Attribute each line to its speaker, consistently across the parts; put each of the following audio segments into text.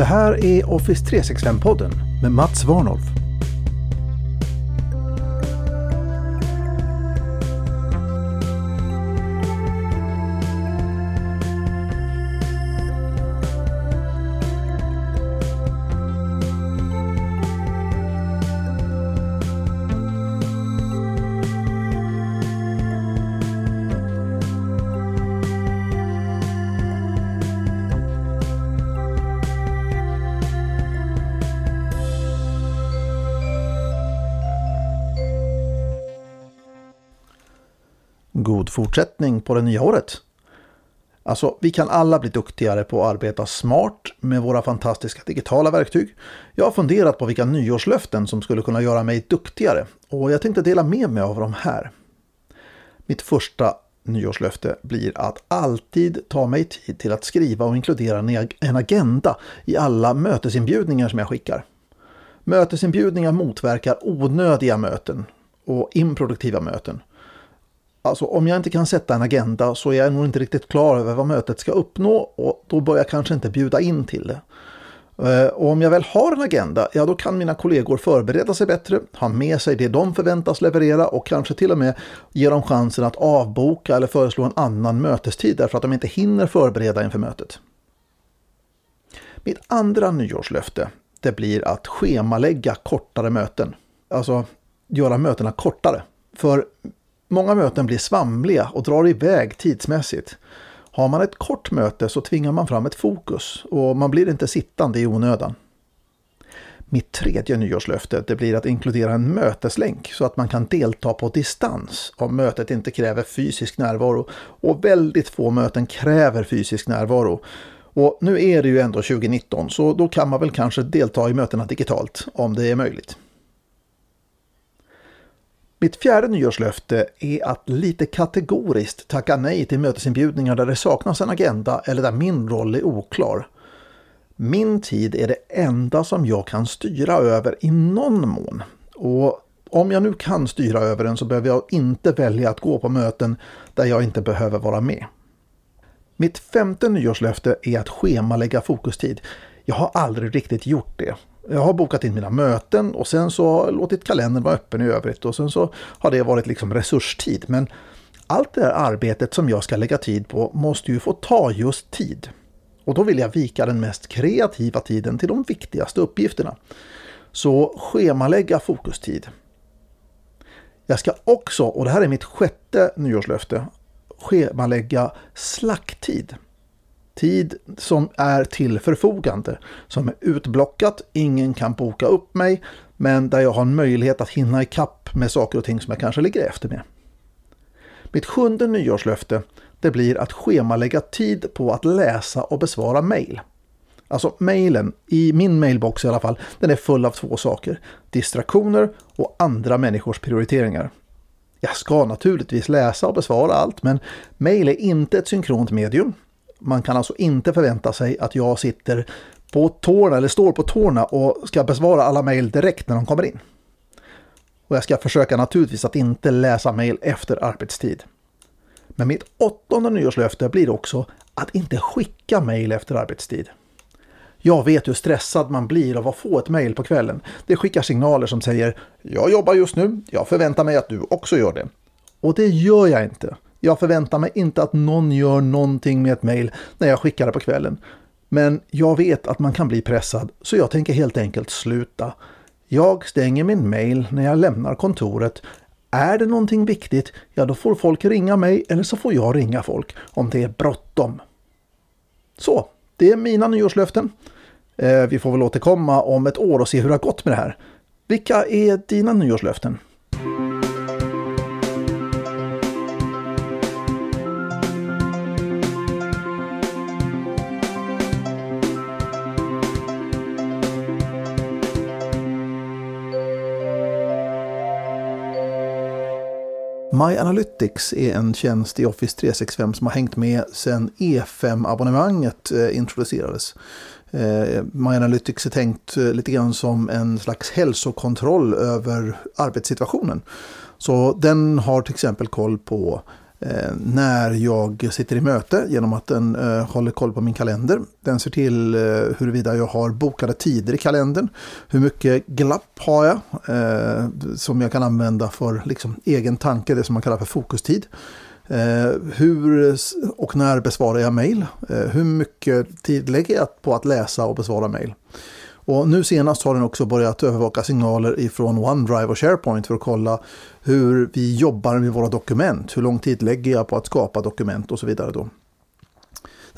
Speaker 1: Det här är Office 365-podden med Mats Warnolf. God fortsättning på det nya året! Alltså, vi kan alla bli duktigare på att arbeta smart med våra fantastiska digitala verktyg. Jag har funderat på vilka nyårslöften som skulle kunna göra mig duktigare och jag tänkte dela med mig av dem här. Mitt första nyårslöfte blir att alltid ta mig tid till att skriva och inkludera en agenda i alla mötesinbjudningar som jag skickar. Mötesinbjudningar motverkar onödiga möten och improduktiva möten. Alltså om jag inte kan sätta en agenda så är jag nog inte riktigt klar över vad mötet ska uppnå och då bör jag kanske inte bjuda in till det. Eh, och om jag väl har en agenda, ja då kan mina kollegor förbereda sig bättre, ha med sig det de förväntas leverera och kanske till och med ge dem chansen att avboka eller föreslå en annan mötestid därför att de inte hinner förbereda inför mötet. Mitt andra nyårslöfte, det blir att schemalägga kortare möten. Alltså göra mötena kortare. För Många möten blir svamliga och drar iväg tidsmässigt. Har man ett kort möte så tvingar man fram ett fokus och man blir inte sittande i onödan. Mitt tredje nyårslöfte det blir att inkludera en möteslänk så att man kan delta på distans om mötet inte kräver fysisk närvaro. Och väldigt få möten kräver fysisk närvaro. Och nu är det ju ändå 2019 så då kan man väl kanske delta i mötena digitalt om det är möjligt. Mitt fjärde nyårslöfte är att lite kategoriskt tacka nej till mötesinbjudningar där det saknas en agenda eller där min roll är oklar. Min tid är det enda som jag kan styra över i någon mån. Och om jag nu kan styra över den så behöver jag inte välja att gå på möten där jag inte behöver vara med. Mitt femte nyårslöfte är att schemalägga fokustid. Jag har aldrig riktigt gjort det. Jag har bokat in mina möten och sen så har jag låtit kalendern vara öppen i övrigt och sen så har det varit liksom resurstid. Men allt det här arbetet som jag ska lägga tid på måste ju få ta just tid. Och då vill jag vika den mest kreativa tiden till de viktigaste uppgifterna. Så schemalägga fokustid. Jag ska också, och det här är mitt sjätte nyårslöfte, schemalägga slacktid. Tid som är till förfogande, som är utblockat, ingen kan boka upp mig, men där jag har en möjlighet att hinna ikapp med saker och ting som jag kanske ligger efter med. Mitt sjunde nyårslöfte det blir att schemalägga tid på att läsa och besvara mejl. Alltså mejlen, i min mailbox i alla fall, den är full av två saker. Distraktioner och andra människors prioriteringar. Jag ska naturligtvis läsa och besvara allt, men mejl är inte ett synkront medium. Man kan alltså inte förvänta sig att jag sitter på tårna eller står på tårna och ska besvara alla mejl direkt när de kommer in. Och jag ska försöka naturligtvis att inte läsa mejl efter arbetstid. Men mitt åttonde nyårslöfte blir också att inte skicka mejl efter arbetstid. Jag vet hur stressad man blir av att få ett mejl på kvällen. Det skickar signaler som säger “Jag jobbar just nu, jag förväntar mig att du också gör det”. Och det gör jag inte. Jag förväntar mig inte att någon gör någonting med ett mejl när jag skickar det på kvällen. Men jag vet att man kan bli pressad så jag tänker helt enkelt sluta. Jag stänger min mejl när jag lämnar kontoret. Är det någonting viktigt, ja då får folk ringa mig eller så får jag ringa folk om det är bråttom. Så, det är mina nyårslöften. Eh, vi får väl återkomma om ett år och se hur det har gått med det här. Vilka är dina nyårslöften? My Analytics är en tjänst i Office 365 som har hängt med sedan E5-abonnemanget eh, introducerades. Eh, My Analytics är tänkt eh, lite grann som en slags hälsokontroll över arbetssituationen. Så den har till exempel koll på Eh, när jag sitter i möte genom att den eh, håller koll på min kalender. Den ser till eh, huruvida jag har bokade tider i kalendern. Hur mycket glapp har jag eh, som jag kan använda för liksom, egen tanke, det som man kallar för fokustid. Eh, hur och när besvarar jag mejl? Eh, hur mycket tid lägger jag på att läsa och besvara mejl? Och nu senast har den också börjat övervaka signaler ifrån OneDrive och SharePoint för att kolla hur vi jobbar med våra dokument. Hur lång tid lägger jag på att skapa dokument och så vidare. Då.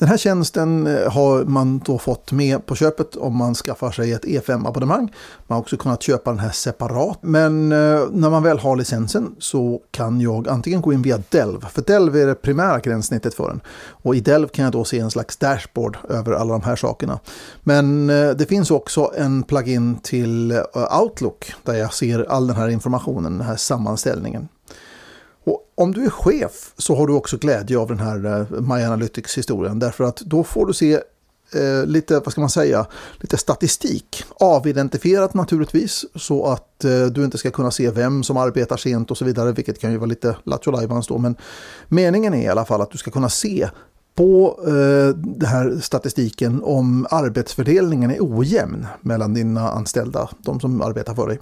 Speaker 1: Den här tjänsten eh, har man då fått med på köpet om man skaffar sig ett E5-abonnemang. Man har också kunnat köpa den här separat. Men eh, när man väl har licensen så kan jag antingen gå in via Delv. För Delv är det primära gränssnittet för den. Och i Delv kan jag då se en slags dashboard över alla de här sakerna. Men eh, det finns också en plugin till Outlook där jag ser all den här informationen, den här sammanställningen. Och om du är chef så har du också glädje av den här eh, My Analytics-historien. Därför att då får du se eh, lite, vad ska man säga, lite statistik. Avidentifierat naturligtvis, så att eh, du inte ska kunna se vem som arbetar sent och så vidare, vilket kan ju vara lite lattjo då. Men meningen är i alla fall att du ska kunna se på eh, den här statistiken om arbetsfördelningen är ojämn mellan dina anställda, de som arbetar för dig.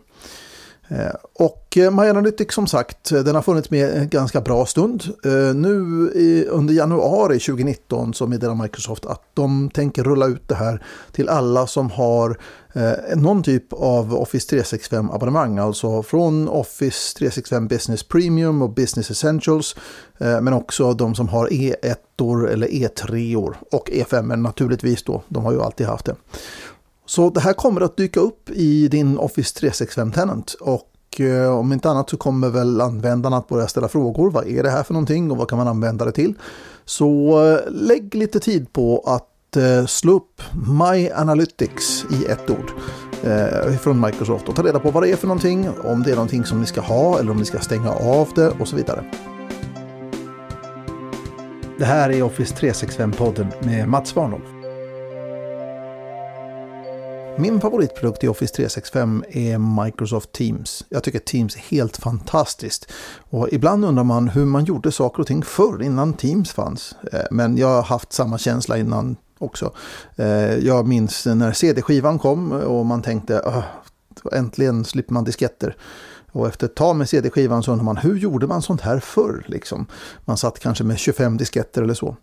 Speaker 1: Eh, och eh, MyAnalytics som sagt, den har funnits med en ganska bra stund. Eh, nu under januari 2019 så meddelar Microsoft att de tänker rulla ut det här till alla som har eh, någon typ av Office 365 abonnemang. Alltså från Office 365 Business Premium och Business Essentials. Men också de som har E1 eller E3 och E5 naturligtvis då. De har ju alltid haft det. Så det här kommer att dyka upp i din Office 365 Tenant och eh, om inte annat så kommer väl användarna att börja ställa frågor. Vad är det här för någonting och vad kan man använda det till? Så eh, lägg lite tid på att eh, slå upp My Analytics i ett ord från Microsoft och ta reda på vad det är för någonting, om det är någonting som ni ska ha eller om ni ska stänga av det och så vidare. Det här är Office 365-podden med Mats Svanholm. Min favoritprodukt i Office 365 är Microsoft Teams. Jag tycker Teams är helt fantastiskt. Och ibland undrar man hur man gjorde saker och ting förr, innan Teams fanns. Eh, men jag har haft samma känsla innan också. Eh, jag minns när CD-skivan kom och man tänkte äntligen slipper man disketter. Och efter ett tag med CD-skivan så undrar man hur gjorde man sånt här förr? Liksom? Man satt kanske med 25 disketter eller så.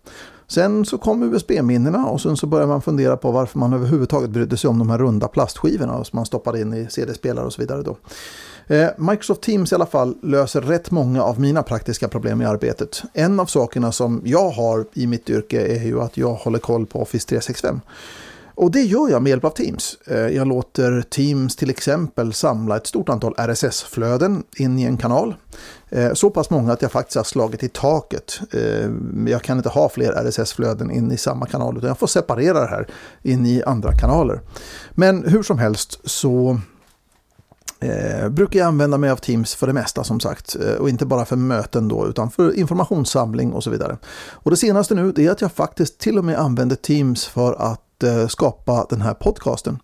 Speaker 1: Sen så kom USB-minnena och sen så började man fundera på varför man överhuvudtaget brydde sig om de här runda plastskivorna som man stoppade in i CD-spelare och så vidare. Då. Eh, Microsoft Teams i alla fall löser rätt många av mina praktiska problem i arbetet. En av sakerna som jag har i mitt yrke är ju att jag håller koll på Office 365. Och det gör jag med hjälp av Teams. Eh, jag låter Teams till exempel samla ett stort antal RSS-flöden in i en kanal. Eh, så pass många att jag faktiskt har slagit i taket. Eh, jag kan inte ha fler RSS-flöden in i samma kanal utan jag får separera det här in i andra kanaler. Men hur som helst så Eh, brukar jag använda mig av Teams för det mesta som sagt. Eh, och inte bara för möten då utan för informationssamling och så vidare. Och det senaste nu är att jag faktiskt till och med använder Teams för att Eh, skapa den här podcasten.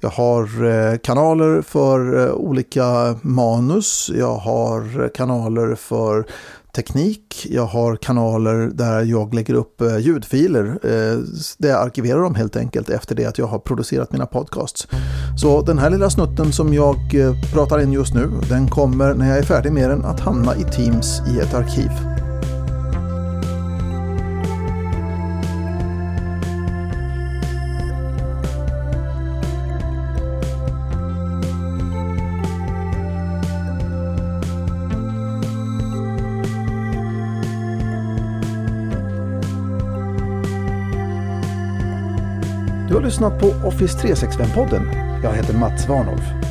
Speaker 1: Jag har eh, kanaler för eh, olika manus, jag har kanaler för teknik, jag har kanaler där jag lägger upp ljudfiler. Där jag arkiverar dem helt enkelt efter det att jag har producerat mina podcasts. Så den här lilla snutten som jag pratar in just nu, den kommer när jag är färdig med den att hamna i Teams i ett arkiv. Du har lyssnat på Office 365-podden. Jag heter Mats Warnolf.